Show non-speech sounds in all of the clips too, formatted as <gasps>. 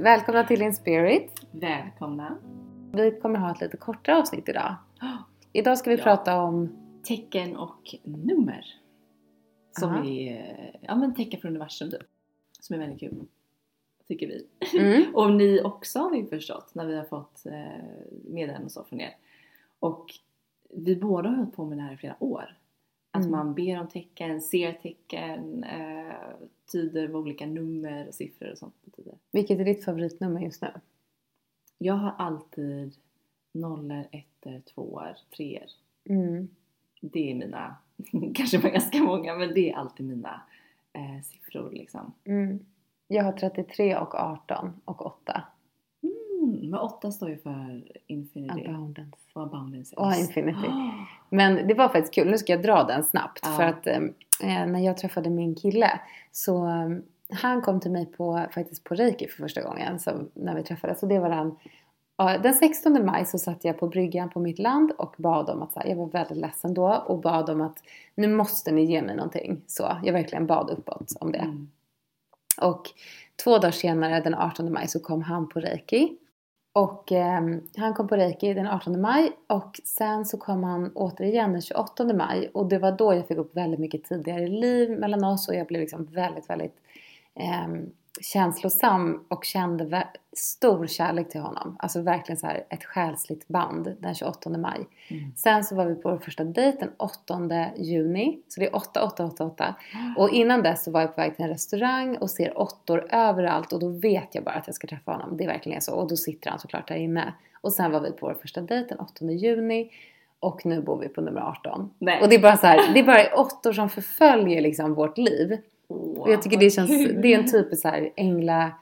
Välkomna till Inspirit. Välkomna. Vi kommer ha ett lite kortare avsnitt idag. <gasps> Idag ska vi Ja. prata om Tecken och nummer. Som Aha. är ja, men tecken från universum typ. Som är väldigt kul. Tycker vi. mm, <laughs> Och ni också har vi förstått när vi har fått eh, meddelanden och så från er. Och vi båda har hållit på med det här i flera år. Att Mm. man ber om tecken, ser tecken, eh, tyder vad olika nummer och siffror och sånt betyder. vilket är ditt favoritnummer just nu? Jag har alltid nollor, ettor, tvåor, treor. Mm. Det är mina, <laughs> kanske var ganska många, men det är alltid mina eh, siffror liksom. Mm. Jag har 33 och 18 och 8. Mm, men åtta står ju för infinity Abundance. och abundance. Och infinity. <gasps> Ah, Men det var faktiskt kul, nu ska jag dra den snabbt. För att eh, när jag träffade min kille så eh, han kom till mig på, faktiskt på reiki för första gången så, när vi träffades. Och det var den, ja, den 16 maj så satt jag på bryggan på mitt land och bad om att, så här, jag var väldigt ledsen då och bad om att nu måste ni ge mig någonting. Så jag verkligen bad uppåt om det. mm. Och två dagar senare, den 18 maj, så kom han på reiki. Och eh, han kom på reiki den 18 maj och sen så kom han återigen den 28 maj. Och det var då jag fick upp väldigt mycket tidigare liv mellan oss och jag blev liksom väldigt, väldigt eh, känslosam och kände stor kärlek till honom. Alltså verkligen så här ett själsligt band den 28 maj. Mm. Sen så var vi på vår första dejt den 8 juni. Så det är 8, 8, 8, 8. Och innan dess så var jag på väg till en restaurang och ser åttor överallt och då vet jag bara att jag ska träffa honom. Det verkligen är så. Och då sitter han såklart där inne. Och sen var vi på vår första dejt den 8 juni och nu bor vi på nummer 18. Nej. Och det är bara så här, det är bara åttor som förföljer liksom vårt liv. Åh, Och jag tycker det känns, kul. det är en typ av så här ängla,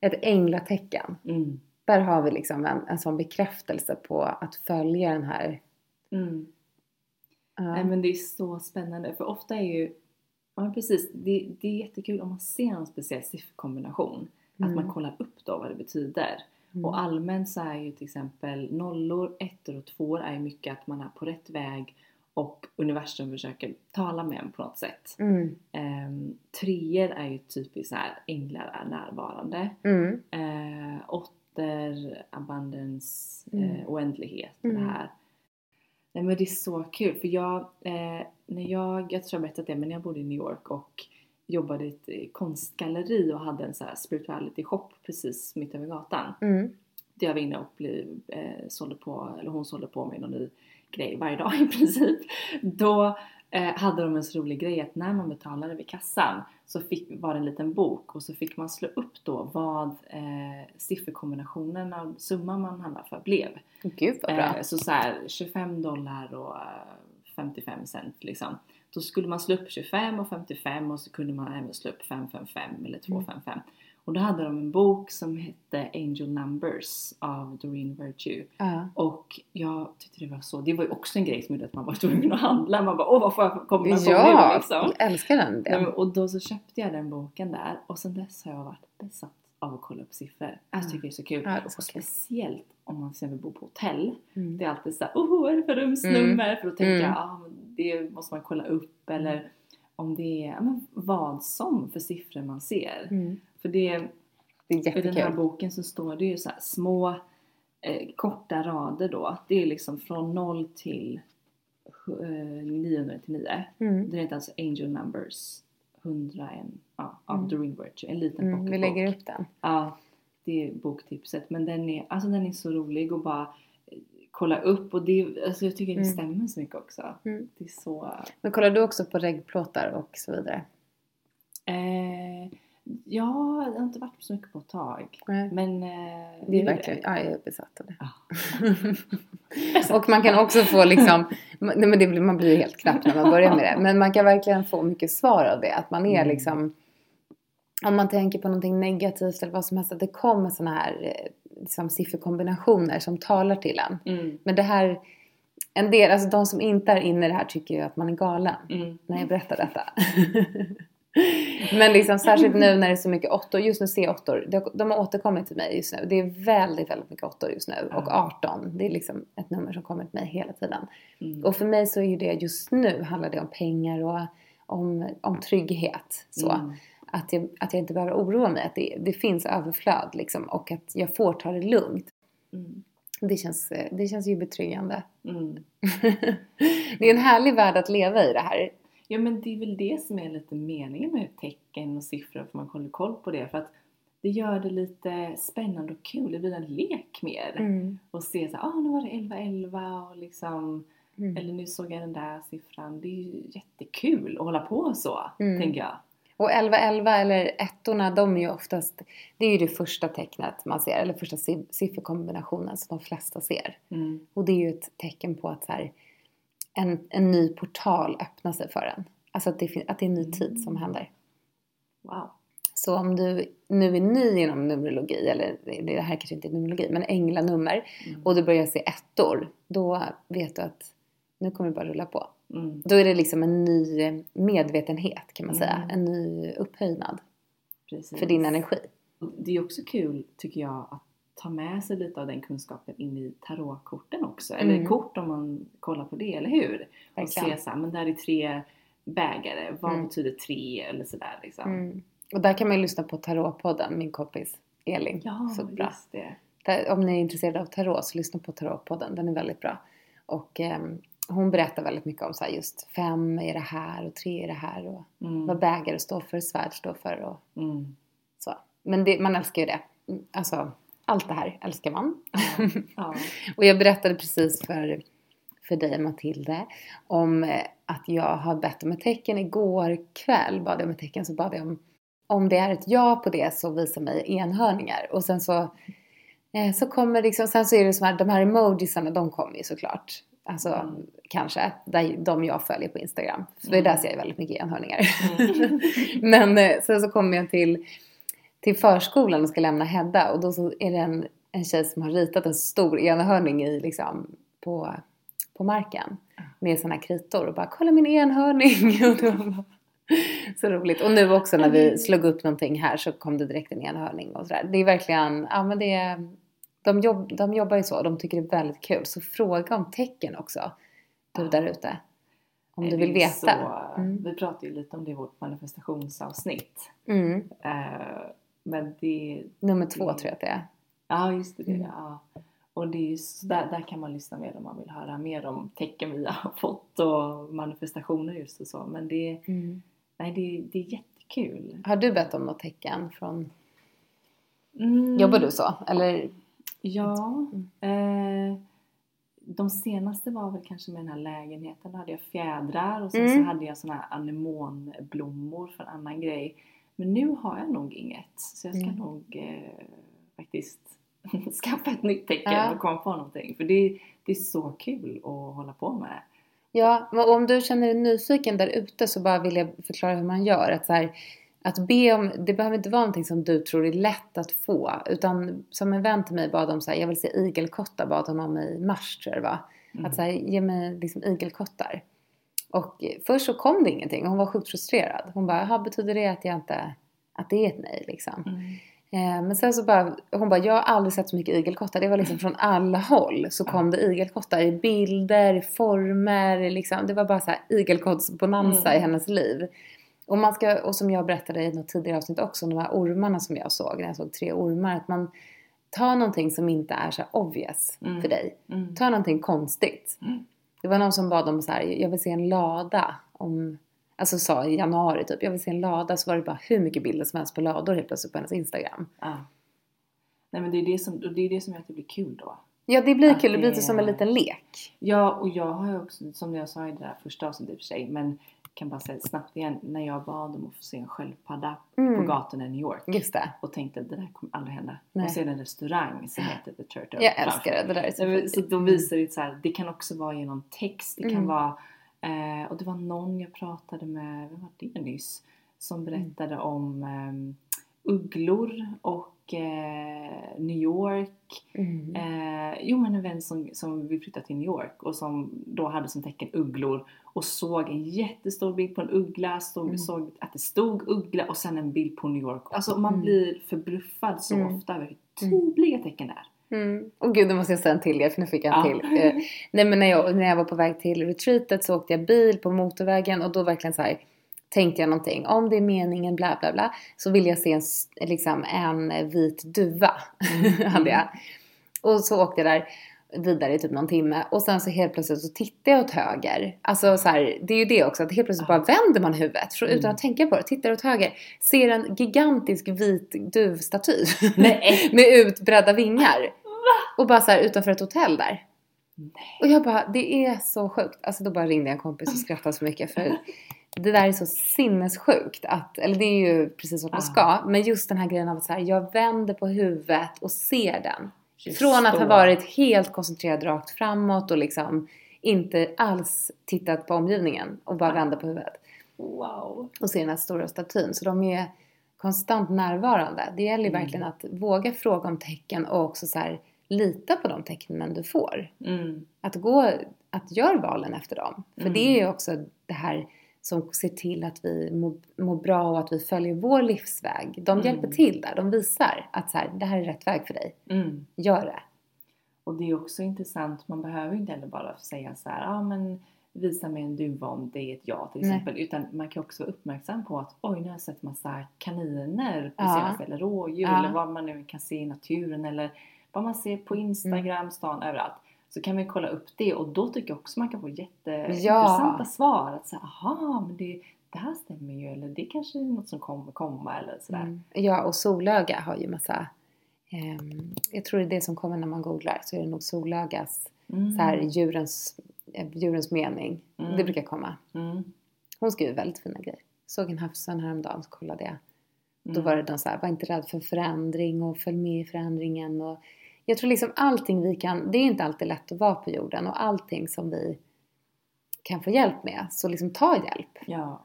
ett änglatecken. Mm. Där har vi liksom en, en sån bekräftelse på att följa den här Mm. ja. Nej men det är så spännande för ofta är ju Ja precis, det, det är jättekul om man ser någon speciell sifferkombination. Att Mm. man kollar upp då vad det betyder. Mm. Och allmänt så är ju till exempel nollor, ettor och tvåor är ju mycket att man är på rätt väg och universum försöker tala med en på något sätt. Mm. Um, treor är ju typiskt så här änglar är närvarande. Mm. Uh, åttor, abundance, Mm. eh, oändlighet. Mm. Det här. Nej men det är så kul för jag, eh, när jag, jag tror jag berättat det, men jag bodde i New York och jobbade i ett eh, konstgalleri och hade en så här spirituality shop precis mitt över gatan. Mm. Där jag var inne och blev, sålde på, eller hon sålde på mig någon ny grej varje dag <laughs> i princip. Då eh, hade de en så rolig grej att när man betalade vid kassan så fick, var det en liten bok och så fick man slå upp då vad eh, sifferkombinationen av summan man handlade för blev. Gud vad bra. Eh, så så här 25 dollar och eh, 55 cent liksom. Då skulle man slå upp 25 och 55 och så kunde man även slå upp 555 eller 255. Och då hade de en bok som hette Angel Numbers av Doreen Virtue. Ja. Och jag tyckte det var så, det var ju också en grej som gjorde att man var tvungen att handla. Man bara åh vad får jag för kombination Ja, nu liksom? jag älskar den. Den. Och då så köpte jag den boken där och sen dess har jag varit besatt av att kolla upp siffror. Jag tycker det är så kul. Ja, och speciellt om man till exempel bor på hotell. Mm. Det är alltid såhär, oh vad är det för rumsnummer? För då tänker Mm. jag, ah, det måste man kolla upp. Eller om det är, men vad som för siffror man ser. Mm. För det, Det är i den här jättekul. boken så står det ju så här små eh, korta rader då. Det är liksom från 0 till eh, 999. Mm. Det heter alltså Angel Numbers 101 ja, av Mm. Doreen Virtue. En liten Mm. Vi pocketbok. lägger upp den. Ja, det är boktipset. Men den är, alltså den är så rolig och bara kolla upp och det, alltså jag tycker det Mm. stämmer så mycket också. Mm. Det är så... Men kollar du också på reggplåtar och så vidare? Eh, ja, det har inte varit så mycket på ett tag. Nej. Men... Eh, Det är verkligen, ja, jag är besatt av det. <laughs> Och man kan också få liksom, nej men det blir, man blir ju helt knäpp när man börjar med det. Men man kan verkligen få mycket svar av det. Att man är Mm. liksom, om man tänker på någonting negativt eller vad som helst, att det kommer såna här eh, liksom, sifferkombinationer som talar till en. Mm, Men det här, en del, alltså de som inte är inne i det här tycker ju att man är galen mm, när jag berättar detta. <laughs> Men liksom särskilt nu när det är så mycket åttor, just nu ser jag åttor, de, har återkommit till mig just nu. Det är väldigt, väldigt mycket åttor just nu. Och Ja. 18, det är liksom ett nummer som kommer till mig hela tiden. mm. Och för mig så är ju det just nu handlar det om pengar och om, om trygghet. Så. Att jag, att jag inte behöver oroa mig, att det, det finns överflöd liksom och att jag får ta det lugnt. Mm. Det känns, eh, det känns ju betryggande. Mm. <laughs> det är en härlig värld att leva i det här. Ja men det är väl det som är lite meningen med tecken och siffror för man håller koll på det för att det gör det lite spännande och kul, det blir en lek mer. Mm. Och se så ah nu var det 11-11 och liksom Mm. eller nu såg jag den där siffran. Det är ju jättekul att hålla på så, Mm. tänker jag. Och 1111 eller ettorna, de är ju oftast, det är ju det första tecknet man ser, eller första si- sifferkombinationen som de flesta ser. Mm. Och det är ju ett tecken på att så här, en, en ny portal öppnar sig för en. Alltså att det, att det är en ny tid som händer. Wow. Så om du nu är ny inom numerologi, eller det här kanske inte är numerologi, men änglanummer Mm. och du börjar se ettor, då vet du att nu kommer det bara rulla på. Mm. Då är det liksom en ny medvetenhet kan man säga, Mm. en ny upphöjnad Precis. för din energi. Det är också kul, tycker jag, att ta med sig lite av den kunskapen in i tarotkorten också. Mm. Eller kort om man kollar på det, eller hur? Och Verkligen. se så här, men där är tre bägare, vad Mm. betyder tre? Eller sådär liksom. Mm. Och där kan man ju lyssna på Tarotpodden, min kompis Elin. Ja, så bra. just det. Där, om ni är intresserade av tarot så lyssna på Tarotpodden, den är väldigt bra. Och ehm, hon berättar väldigt mycket om så just fem är det här och tre är det här och Mm. vad bägare står för, svärd står för och Mm. så. Men det, man älskar ju det. Alltså allt det här älskar man. Ja. ja. <laughs> Och jag berättade precis för, för dig Matilde om eh, att jag har bett om ett tecken. Igår kväll bad jag om ett tecken så bad jag om om det är ett ja på det så visa mig enhörningar. Och sen så, eh, så kommer liksom, sen så är det så här, de här emojisarna de kommer ju såklart. Alltså Mm. kanske, där, de jag följer på Instagram. För Mm. där ser jag väldigt mycket enhörningar. Mm. <laughs> Men eh, sen så kommer jag till, till förskolan och ska lämna Hedda och då så är det en, en tjej som har ritat en stor enhörning i, liksom, på, på marken med sådana kritor och bara kolla min enhörning! <laughs> Och var bara så roligt. Och nu också när vi slog upp någonting här så kom det direkt en enhörning och sådär. Det är verkligen, ja men det är, de, jobb, de jobbar ju så, de tycker det är väldigt kul. Så fråga om tecken också, du Ja. där ute. Om Nej, du det vill veta. Så, Mm. Vi pratade ju lite om det i vårt manifestationsavsnitt. Mm. Eh, men det... Nummer två Mm. tror jag att det är. Ja, just det. det Mm. ja. Och det är ju, så där, där kan man lyssna mer om man vill höra mer om tecken vi har <laughs> fått och manifestationer just och så. Men det, Mm. nej, det, det är jättekul. Har du bett om något tecken från... Mm. Jobbar du så? Eller? Ja. Eh, de senaste var väl kanske med den här lägenheten. Då hade jag fjädrar och sen Mm. så hade jag såna här anemonblommor för en annan grej. Men nu har jag nog inget. Så jag ska Mm. nog eh, faktiskt <laughs> skaffa ett nytt tecken Ja. och komma på någonting. För det, det är så kul att hålla på med. Ja, och om du känner dig nyfiken där ute så bara vill jag förklara hur man gör. Att, så här, att be om, det behöver inte vara någonting som du tror är lätt att få. Utan som en vän till mig bad om så här, jag vill se igelkottar, bad hon om i mars tror jag det var. Mm. Att så här, ge mig liksom igelkottar. Och först så kom det ingenting och hon var sjukt frustrerad. Hon bara, "Jaha, betyder det att jag inte, att det är ett nej liksom? Mm. Eh, men sen så bara, hon bara, jag har aldrig sett så mycket igelkottar. Det var liksom <laughs> från alla håll så kom det igelkottar i bilder, i former, liksom. Det var bara så här igelkottsbonanza Mm. i hennes liv. Och man ska, och som jag berättade i något tidigare avsnitt också, de här ormarna som jag såg, när jag såg tre ormar, att man tar någonting som inte är så obvious Mm. för dig. Mm. Ta någonting konstigt. Mm. Det var någon som bad om så här, jag vill se en lada om, alltså sa i januari typ, jag vill se en lada, så var det bara hur mycket bilder som helst på lador helt plötsligt på hennes Instagram. Ja. Nej men det är det som, det är det som gör att det blir kul då. Ja det blir kul, det blir det- lite som en liten lek. Ja, och jag har ju också, som jag sa i det där första avsnittet i och för sig, men kan bara säga snabbt igen, när jag bad om att få se en sköldpadda på Mm. gatorna i New York Just det. och tänkte det där kommer aldrig hända. Nej. Och sen en restaurang som heter The Turtle. Jag älskar det, det där är så. Så då visar det så här, det kan också vara genom text, det kan Mm. vara, eh, och det var någon jag pratade med, vem var det nyss? Som berättade om ehm, ugglor och eh, New York. Mm. Eh, jo men en vän som, som vill flytta till New York och som då hade som tecken ugglor och såg en jättestor bild på en uggla, stod, Mm. såg att det stod uggla och sen en bild på New York. Alltså man Mm. blir förbluffad så Mm. ofta över hur tydliga tecken det är. Mm. Och gud, nu måste jag säga en till för nu fick jag en Ja. till. Eh, nej men när jag, när jag var på väg till retreatet så åkte jag bil på motorvägen och då verkligen så här tänkte jag någonting. Om det är meningen bla bla bla så vill jag se en, liksom, en vit duva. <laughs> hade jag. Och så åkte jag där vidare i typ någon timme och sen så helt plötsligt så tittar jag åt höger. Alltså så här, det är ju det också att helt plötsligt bara vänder man huvudet för, utan att tänka på det. Tittar åt höger, ser en gigantisk vit duvstaty <laughs> Nej. <laughs> med utbredda vingar. Och bara så här utanför ett hotell där. Och jag bara, det är så sjukt. Alltså då bara ringde jag en kompis och skrattade så mycket för det där är så sinnessjukt att, eller det är ju precis som det ska, men just den här grejen av att så här, jag vänder på huvudet och ser den. Just Från att ha varit helt koncentrerad rakt framåt och liksom inte alls tittat på omgivningen och bara vände på huvudet Wow. och se den här stora statyn. Så de är konstant närvarande. Det gäller Mm. verkligen att våga fråga om tecken och också så här, lita på de tecknen du får. Mm. Att gå, att gör valen efter dem. För Mm. det är ju också det här som ser till att vi mår, mår bra och att vi följer vår livsväg. De Mm. hjälper till där. De visar att så här, det här är rätt väg för dig. Mm. Gör det. Och det är också intressant, man behöver inte heller bara säga så här, ah, men visa mig en duva om det är ett ja till Nej. exempel. Utan man kan också vara uppmärksam på att oj nu har jag sett massa kaniner på Ja. senaste eller rådjur Ja. eller vad man nu kan se i naturen eller vad man ser på Instagram, Mm. stan, överallt. Så kan vi kolla upp det och då tycker jag också man kan få jätteintressanta svar. Att säga, aha men det, det här stämmer ju eller det kanske är något som kommer komma eller sådär. Mm. Ja, och solöga har ju massa... ehm, jag tror det är det som kommer när man googlar. Så är det nog solögas, Mm. så här, djurens, eh, djurens mening. Mm. Det brukar komma. Mm. Hon skriver väldigt fina grejer. Såg en havsörn häromdagen så kollade jag. Då Mm. var det någon så här, var inte rädd för förändring och följ med i förändringen. Och jag tror liksom allting vi kan, det är inte alltid lätt att vara på jorden och allting som vi kan få hjälp med, så liksom ta hjälp. Ja.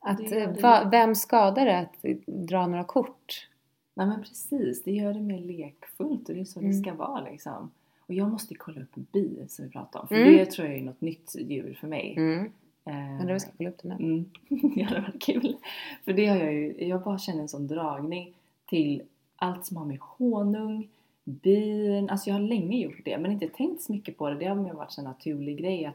Att, Det det vem skadar det att dra några kort? Nej men precis, det gör det mer lekfullt och det är så Mm. det ska vara liksom. Och jag måste kolla upp bi som vi pratade om, för Mm. det tror jag är något nytt djur för mig. Mm. Eh, Undrar vi ska kolla upp det nu. mm. <laughs> ja, det var kul. För det har jag ju, jag bara känner en sån dragning till allt som har med honung, bin, alltså jag har länge gjort det men inte tänkt så mycket på det. Det har mer varit en naturlig grej att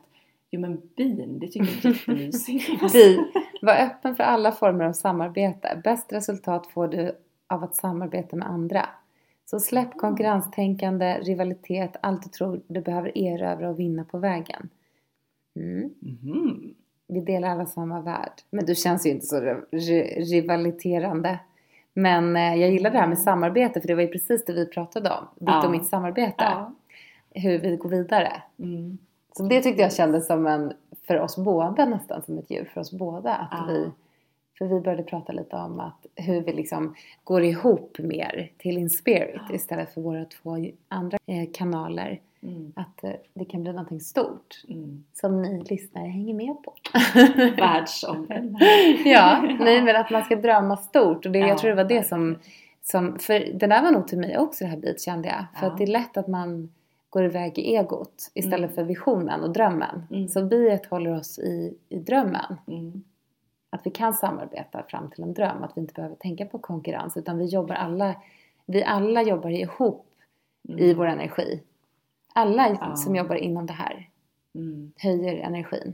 jo men bin, det tycker jag är jättemysigt. <laughs> Bi, var öppen för alla former av samarbete. Bäst resultat får du av att samarbeta med andra. Så släpp konkurrenstänkande, rivalitet, allt du tror du behöver erövra och vinna på vägen. Mm. Mhm. Vi delar alla samma värld. Men du känns ju inte så ri- rivaliterande. Men eh, jag gillar det här med samarbete för det var ju precis det vi pratade om. Ditt Ja. och mitt samarbete. Ja. Hur vi går vidare. Mm. Så det tyckte jag kändes som en, för oss båda nästan som ett djur för oss båda. Att Ja. vi, för vi började prata lite om att hur vi liksom går ihop mer till In Spirit istället för våra två andra eh, kanaler. Mm. Att eh, det kan bli någonting stort Mm. som ni lyssnare hänger med på. <laughs> Världsomvändande. <laughs> ja, <laughs> nej men att man ska drömma stort och det, Ja, jag tror det var det som, som, för det där var nog till mig också det här bit kände jag. För Ja. att det är lätt att man går iväg i egot istället Mm. för visionen och drömmen. Mm. Så biet håller oss i, i drömmen. Mm. Att vi kan samarbeta fram till en dröm. Att vi inte behöver tänka på konkurrens utan vi jobbar alla, vi alla jobbar ihop i Mm. vår energi. Alla Ja. som jobbar inom det här Mm. höjer energin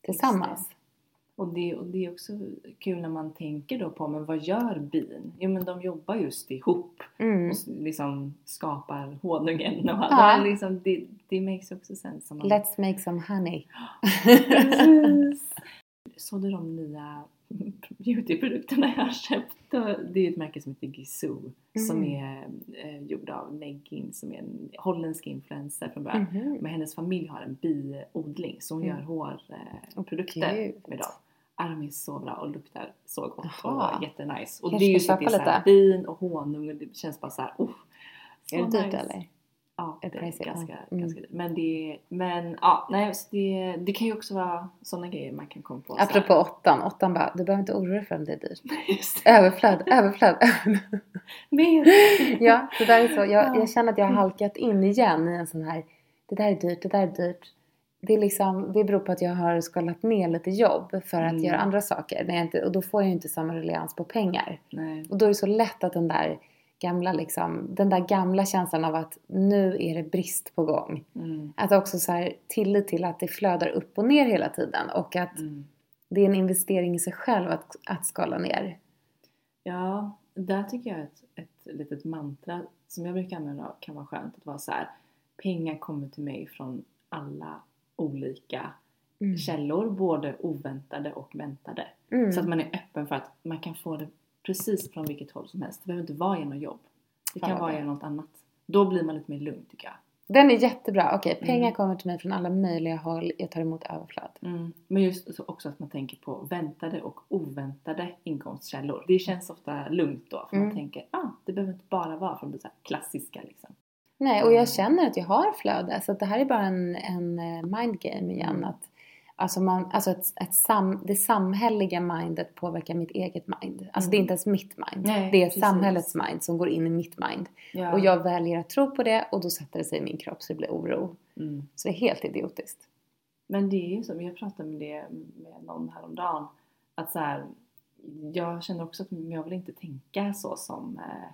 tillsammans. Och det, och det är också kul när man tänker då på, men vad gör bin? Jo men de jobbar just ihop Mm. och liksom skapar honungen och Ja. allt. Liksom, det, det makes också sense. Man... Let's make some honey. <gasps> Precis! Så du de nya <laughs> beautyprodukterna jag har köpt? Det är ett märke som heter Gisou som Mm. är eh, gjord av Neggin som är en holländsk influencer från början. Mhm. Men hennes familj har en biodling så hon Mm. gör hårprodukter eh, med dem. Ja, de är så bra och luktar så gott Jaha. och jättenice. Och Kanske det är ju ska så att det är bin och honung och det känns bara såhär oh, så Är det dyrt nice. eller? Ja, det är ganska. Mm. ganska. Men det, men ja, nej så det, det kan ju också vara sådana grejer man kan komma på. Apropå åttan. Åttan bara, du behöver inte oroa dig för om det är dyrt. <laughs> Överflöd, överflöd. <laughs> Mer. <laughs> ja, det där är så. Jag, Ja. jag känner att jag har halkat in igen i en sån här, det där är dyrt, det där är dyrt. Det, är liksom, det beror på att jag har skalat ner lite jobb för att Mm. göra andra saker. När inte, och då får jag ju inte samma relians på pengar. Nej. Och då är det så lätt att den där gamla, liksom, den där gamla känslan av att nu är det brist på gång. Mm. Att också så här, tillit till att det flödar upp och ner hela tiden och att Mm. det är en investering i sig själv att, att skala ner. Ja, där tycker jag ett, ett litet mantra som jag brukar använda kan vara skönt att vara så här. Pengar kommer till mig från alla olika Mm. källor, både oväntade och väntade. Mm. Så att man är öppen för att man kan få det precis från vilket håll som helst. Det behöver inte vara genom jobb. Det Fan kan vara genom något annat. Då blir man lite mer lugn tycker jag. Den är jättebra. Okej, Mm. pengar kommer till mig från alla möjliga håll. Jag tar emot överflöd. Mm. Men just så också att man tänker på väntade och oväntade inkomstkällor. Det känns ofta lugnt då. För man Mm. tänker, ah, det behöver inte bara vara från det så klassiska liksom. Nej, och Mm. jag känner att jag har flöde. Så det här är bara en, en eh, mind game igen. Mm. Att, alltså man, alltså ett, ett sam, det samhälleliga mindet påverkar mitt eget mind. Alltså Mm. det är inte ens mitt mind. Nej, det är precis. samhällets mind som går in i mitt mind. Ja. Och jag väljer att tro på det och då sätter det sig i min kropp så det blir oro. Mm. Så det är helt idiotiskt. Men det är ju så, jag pratade med det med någon häromdagen. Att så här, jag känner också att jag vill inte tänka så som, eh,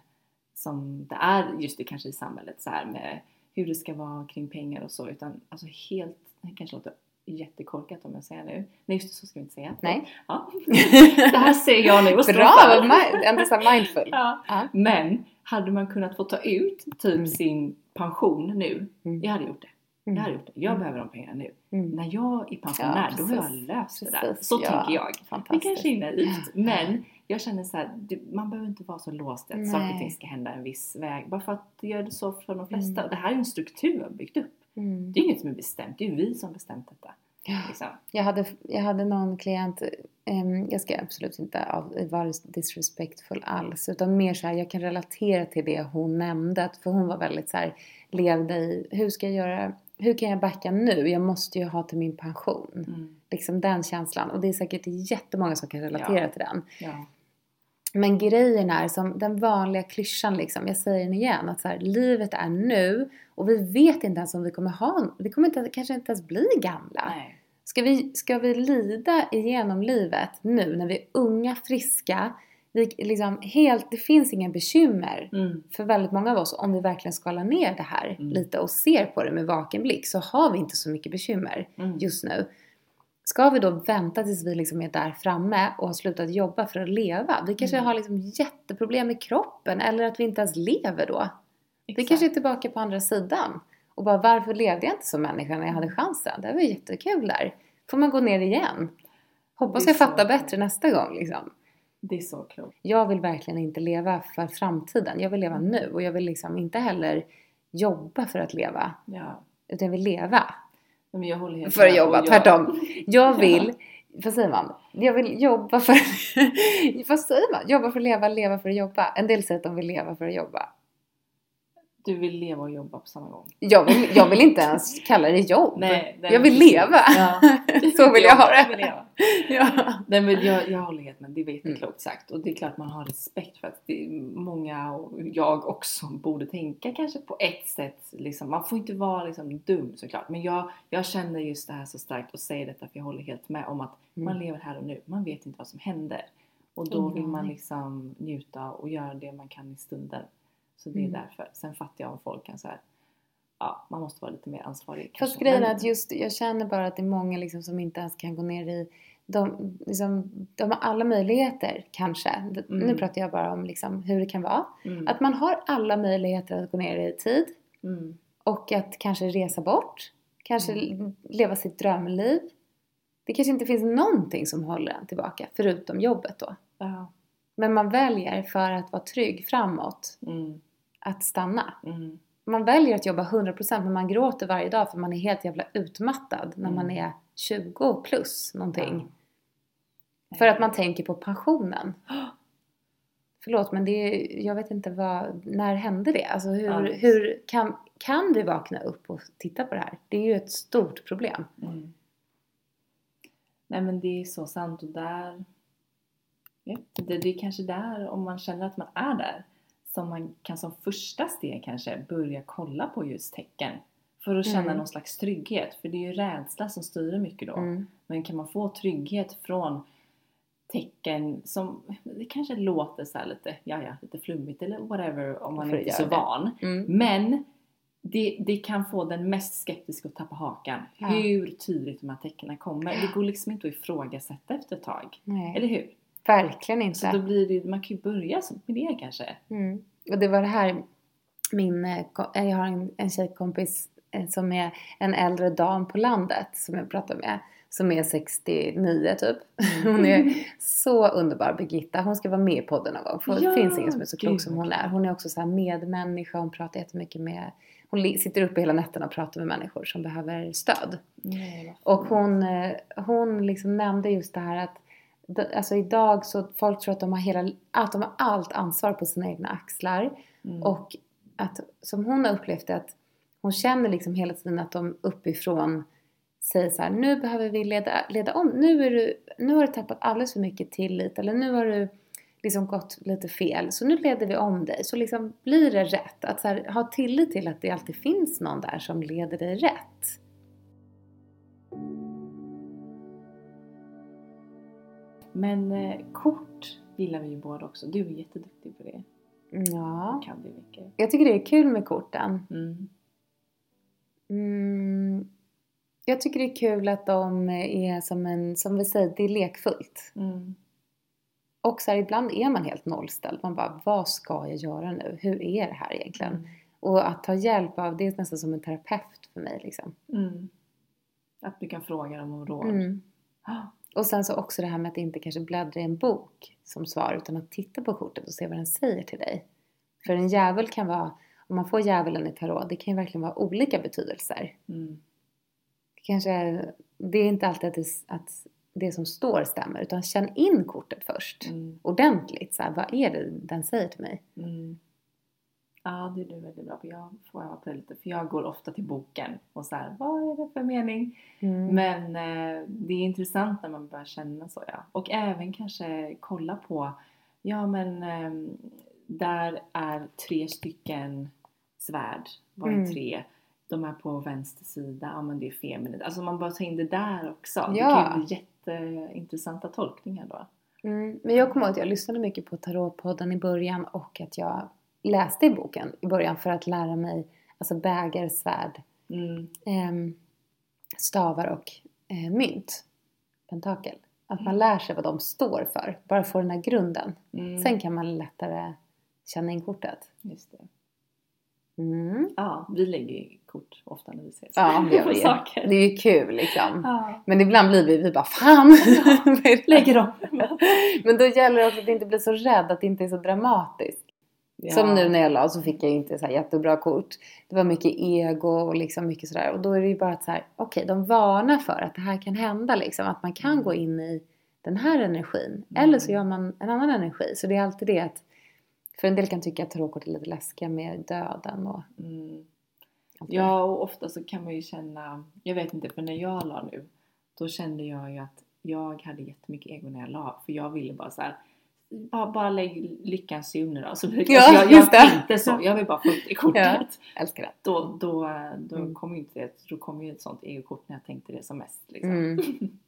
som det är just det kanske i samhället så här med hur det ska vara kring pengar och så. Utan alltså helt, det kanske låter jättekorkat om jag säger nu. Nej just det, så ska vi inte säga. Nej. Ja. <laughs> det här säger jag nu och Bra! Ändå så här mindful. Ja. Ja. Men hade man kunnat få ta ut typ Mm. sin pension nu, Mm. jag hade gjort det. Jag hade Mm. gjort det. Jag Mm. behöver de pengarna nu. Mm. När jag är pensionär, Ja, då har jag löst det där. Så ja. tänker jag. Det Fantastiskt. kanske är naivt, men jag känner så här, man behöver inte vara så låst att Nej. saker och ting ska hända en viss väg. Bara för att det gör det så för de flesta. Mm. Det här är en struktur vi har byggt upp. Mm. Det är inget som är bestämt, det är ju vi som bestämt detta. Liksom. Jag hade, jag hade någon klient, em, jag ska absolut inte vara disrespectful alls, utan mer så här, jag kan relatera till det hon nämnde, för hon var väldigt så här, levde i, hur ska jag göra, hur kan jag backa nu? Jag måste ju ha till min pension. Mm. Liksom den känslan. Och det är säkert jättemånga som kan relatera Ja. till den. Ja. Men grejen är som den vanliga klyschan liksom, jag säger den igen, att så här, livet är nu och vi vet inte ens om vi kommer ha, vi kommer inte, kanske inte ens bli gamla. Nej. Ska vi, ska vi lida igenom livet nu när vi är unga, friska, vi, liksom helt, det finns inga bekymmer Mm. för väldigt många av oss om vi verkligen skalar ner det här Mm. lite och ser på det med vaken blick så har vi inte så mycket bekymmer Mm. just nu. Ska vi då vänta tills vi liksom är där framme och har slutat jobba för att leva? Vi kanske Mm. har liksom jätteproblem med kroppen eller att vi inte ens lever då. Vi Exakt. kanske är tillbaka på andra sidan. Och bara varför levde jag inte som människa när jag hade chansen? Det var ju jättekul där. Får man gå ner igen. Hoppas jag fattar så- bättre nästa gång liksom. Det är så klokt. Jag vill verkligen inte leva för framtiden. Jag vill leva Mm. nu och jag vill liksom inte heller jobba för att leva. Ja. Utan jag vill leva Men jag håller helt för att jobba. Jag- Tvärtom. Jag vill, vad säger man? Jag vill jobba för, <laughs> vad säger man? Jobba för att leva, leva för att jobba. En del säger att de vill leva för att jobba. Du vill leva och jobba på samma gång. Jag vill, jag vill inte ens kalla det jobb. Nej, jag vill precis. leva. Ja. <laughs> Så vill jag ha Jag vill det. leva. Ja. Nej men jag, jag håller helt med, det Mm. jätteklokt sagt. Och det är klart man har respekt för att det är många, och jag också, borde tänka kanske på ett sätt. Liksom. Man får inte vara liksom, dum såklart. Men jag, jag känner just det här så starkt och säger detta för jag håller helt med om att man Mm. lever här och nu. Man vet inte vad som händer. Och då vill man liksom njuta och göra det man kan i stunden. Så det är Mm. därför. Sen fattar jag om folk kan säga ja, man måste vara lite mer ansvarig. Fast kanske. grejen är att just, jag känner bara att det är många liksom som inte ens kan gå ner i de, liksom, de har alla möjligheter kanske. Mm. Nu pratar jag bara om liksom, hur det kan vara. Mm. Att man har alla möjligheter att gå ner i tid Mm. och att kanske resa bort. Kanske Mm. leva sitt drömliv. Det kanske inte finns någonting som håller en tillbaka förutom jobbet då. Ja. Men man väljer för att vara trygg framåt Mm. Att stanna. Mm. Man väljer att jobba 100% men man gråter varje dag för man är helt jävla utmattad när man Mm. är 20 plus någonting. Ja. För att man tänker på pensionen. <gasps> Förlåt men det är, jag vet inte vad, när hände det? Alltså hur, hur kan, kan vi vakna upp och titta på det här? Det är ju ett stort problem. Mm. Nej men det är så sant och där inte, det, det är kanske där om man känner att man är där som man kan som första steg kanske börja kolla på just tecken för att känna Mm. någon slags trygghet för det är ju rädsla som styr mycket då Mm. men kan man få trygghet från tecken som det kanske låter så lite, ja ja, lite flummigt eller whatever om man inte är så det. van Mm. men det, det kan få den mest skeptiska att tappa hakan. Ja. Hur tydligt de här tecknen kommer. Det går liksom inte att ifrågasätta efter ett tag. Nej. Eller hur? Verkligen inte. Så då blir det, man kan ju börja med det kanske. Mm. Och det var det här, min, eh, jag har en, en tjejkompis eh, som är en äldre dam på landet som jag pratar med. Som är 69 typ. <laughs> Hon är så underbar, Birgitta. Hon ska vara med i podden någon gång. För Ja, det finns ingen som är så klok som hon är. Hon är också så här medmänniska. Hon pratar jättemycket med... Hon sitter uppe hela nätterna och pratar med människor som behöver stöd. Nej, Och hon, eh, hon liksom nämnde just det här att Alltså idag så folk tror att de har hela, att de har allt ansvar på sina egna axlar. Mm. Och att, som hon har upplevt det, att hon känner liksom hela tiden att de uppifrån säger så här, nu behöver vi leda, leda om, nu, är du, nu har du tappat alldeles för mycket tillit eller nu har du liksom gått lite fel, så nu leder vi om dig. Så liksom blir det rätt. Att här, ha tillit till att det alltid finns någon där som leder dig rätt. Men eh, kort gillar vi ju båda också. Du är jätteduktig på det. Ja, Kan du mycket. jag tycker det är kul med korten. Mm. Mm, jag tycker det är kul att de är som en, som vi säger, det är lekfullt. Mm. Och så här, ibland är man helt nollställd. Man bara, vad ska jag göra nu? Hur är det här egentligen? Mm. Och att ta hjälp av, det är nästan som en terapeut för mig liksom. Mm. Att du kan fråga dem om råd. Mm. Och sen så också det här med att inte kanske bläddra i en bok som svar utan att titta på kortet och se vad den säger till dig. För en djävul kan vara, om man får djävulen i tarot, det kan ju verkligen vara olika betydelser. Mm. Det kanske är, det är inte alltid att det, att det som står stämmer utan känn in kortet först. Mm. Ordentligt, så här, vad är det den säger till mig? Mm. Ja, det är du väldigt bra på. Jag får öva på det lite. För jag går ofta till boken och så här, vad är det för mening? Mm. Men eh, det är intressant när man börjar känna så ja. Och även kanske kolla på, ja men eh, där är tre stycken svärd. Vad är Mm. tre? De är på vänster sida, ja men det är feminint. Alltså man bara tar in det där också. Det Ja. kan ju bli jätteintressanta tolkningar då. Mm. Men jag kommer ihåg att jag lyssnade mycket på Tarotpodden i början och att jag läste i boken i början för att lära mig alltså bägare, svärd, Mm. ehm, stavar och eh, mynt, pentakel. Att man lär sig vad de står för, bara få den här grunden. Mm. Sen kan man lättare känna in kortet. Just det. Mm. Ja, vi lägger kort ofta när vi ses. Ja, <laughs> det gör vi saker. Det är ju kul liksom. Ja. Men ibland blir vi, vi bara fan! <laughs> Lägger dem. <laughs> Men då gäller det också att inte bli så rädd, att det inte är så dramatiskt. Som nu när jag la så fick jag inte så här jättebra kort. Det var mycket ego och liksom mycket sådär. Och då är det ju bara att så här, okej, de varnar för att det här kan hända liksom. Att man kan gå in i den här energin. Eller så gör man en annan energi. Så det är alltid det att, för en del kan tycka att tarotkort är lite läskiga med döden och Mm. Ja, och ofta så kan man ju känna, jag vet inte, för när jag la nu, då kände jag ju att jag hade jättemycket ego när jag la, för jag ville bara så här. Bara, bara lägg lyckans zoner då. Så, Ja, alltså, jag, just jag det. tänkte så, jag vill bara få upp det kortet. Ja. älskar det. Då, då, då, Mm. kom ju inte det, då kom ju ett sånt egokort när jag tänkte det som mest. Liksom. Mm. <laughs>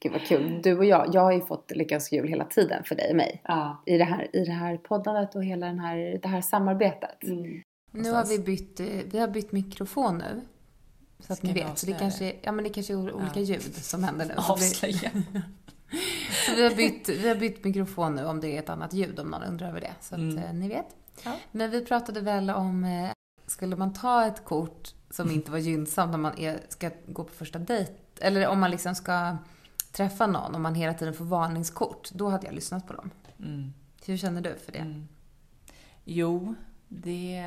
Gud vad kul. Du och jag, jag har ju fått Lyckans jul hela tiden för dig och mig. Ja. I det här, i det här poddandet och hela den här, det här samarbetet. Mm. Nu har vi bytt, eh, vi har bytt mikrofon nu. Så att Ska ni vet. Så det kanske, ja, men det kanske är olika Ja. ljud som händer nu. Avslöja. <laughs> så vi, har bytt, vi har bytt mikrofon nu om det är ett annat ljud om någon undrar över det. Så att Mm. eh, ni vet. Ja. Men vi pratade väl om, eh, skulle man ta ett kort som inte var gynnsamt när man är, ska gå på första dejt, eller om man liksom ska träffa någon, om man hela tiden får varningskort, då hade jag lyssnat på dem. Mm. Hur känner du för det? Mm. Jo, det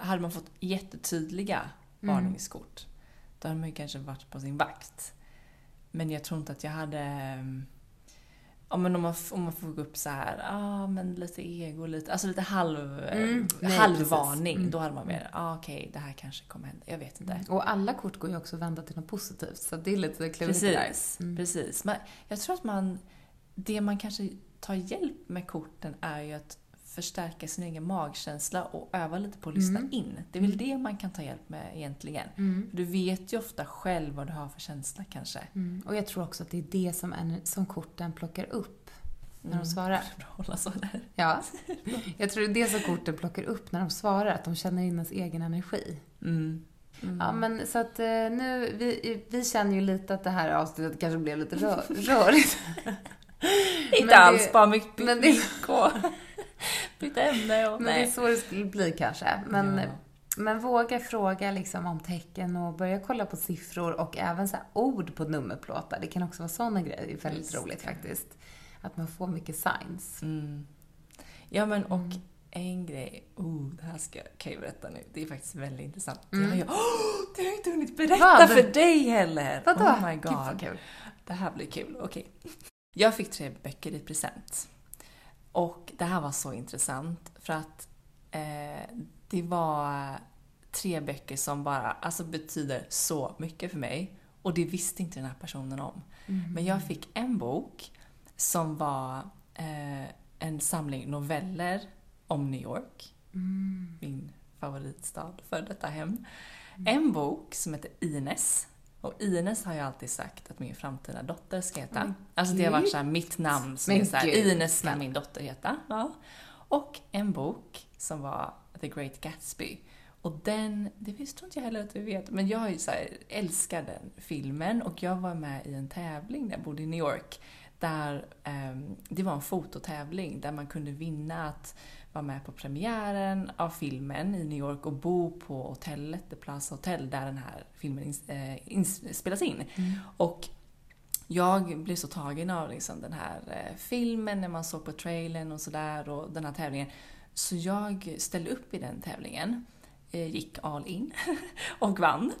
hade man fått jättetydliga Mm. varningskort. Då hade man ju kanske varit på sin vakt. Men jag tror inte att jag hade... Ja, men om, man, om man får gå upp så här, ah, men lite ego, lite, alltså lite halv, Mm, nej, halvvarning. Mm. Då hade man mer, ah, okej, det här kanske kommer hända. Jag vet inte. Och alla kort går ju också att vända till något positivt, så det är lite klurigt. Precis, Mm. precis. Men jag tror att man, det man kanske tar hjälp med korten är ju att förstärka sin egen magkänsla och öva lite på att lyssna Mm. in. Det är väl det man kan ta hjälp med egentligen. Mm. Du vet ju ofta själv vad du har för känsla kanske. Mm. Och jag tror också att det är det som, en, som korten plockar upp när de Mm. svarar. <laughs> Bra att hålla så där. Ja. <laughs> Jag tror det är det som korten plockar upp när de svarar, att de känner in ens egen energi. Mm. Ja, men så att eh, nu, vi, vi känner ju lite att det här avsnittet kanske blev lite rör, rörigt. <laughs> Inte alls, bara mycket men det- byta ämne och Men det är så det skulle bli kanske. Men, Ja. men våga fråga liksom om tecken och börja kolla på siffror och även så ord på nummerplåtar. Det kan också vara sådana grejer. Det är väldigt Just roligt faktiskt. Att man får mycket signs. Mm. Ja men och en grej, oh, det här ska kan jag berätta nu. Det är faktiskt väldigt intressant. Det, har jag, <gasps> oh, det har jag inte hunnit berätta Vad? för dig heller! Vadå? Oh my Gud god. vad kul. Det här blir kul, okej. Jag fick tre böcker i present. Och det här var så intressant för att eh, det var tre böcker som bara alltså, betyder så mycket för mig. Och det visste inte den här personen om. Men jag fick en bok som var eh, en samling noveller om New York. Min favoritstad för detta hem. En bok som heter Ines. Och Ines har jag alltid sagt att min framtida dotter ska heta. Men alltså det har varit så mitt namn som Men är så här. Ines ska min dotter heta. Ja. Och en bok som var The Great Gatsby. Och den, det visste inte jag heller att du vet, men jag ju älskar den filmen och jag var med i en tävling när jag bodde i New York. Där ehm, det var en fototävling där man kunde vinna att vara med på premiären av filmen i New York och bo på hotellet, The Plaza Hotel, där den här filmen ins, eh, ins, spelas in. Och jag blev så tagen av liksom den här eh, filmen när man såg på trailern och sådär och den här tävlingen. Så jag ställde upp i den tävlingen. Eh, Gick all in <laughs> och vann.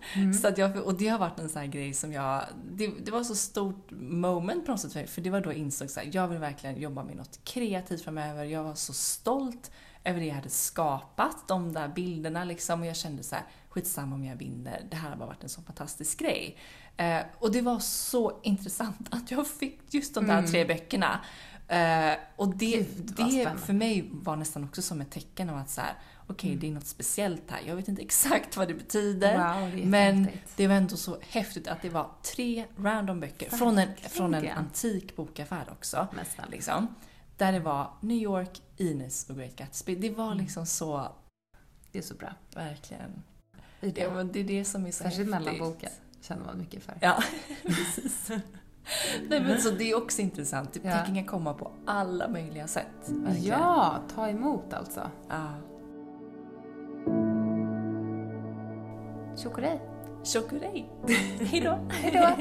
Så att jag, och det har varit en sån här grej som jag... Det, det var så stort moment på något sätt för för det var då jag insåg att jag vill verkligen jobba med något kreativt framöver. Jag var så stolt över det jag hade skapat, de där bilderna liksom. Och jag kände så här, skitsamma om jag vinner, det här har bara varit en så fantastisk grej. Eh, och det var så intressant att jag fick just de där tre böckerna. Eh, och det, Gud, det för mig var nästan också som ett tecken av att så här, okej det är något speciellt här. Jag vet inte exakt vad det betyder. Wow, det men jättehäftigt. det var ändå så häftigt att det var tre random böcker från en, från en antik bokaffär också. Liksom, där det var New York, Ines och Great Gatsby. Det var Mm. liksom så, Det är så bra. verkligen. Det, men det är det som är så Särskilt häftigt. mellanboken känner man mycket för. Ja, <laughs> precis. <laughs> Nej, men så det är också intressant. Typ, Ja. Tecken kan komma på alla möjliga sätt. Verkligen. Ja, ta emot alltså. Ja. شكرا شكرا حلو حلو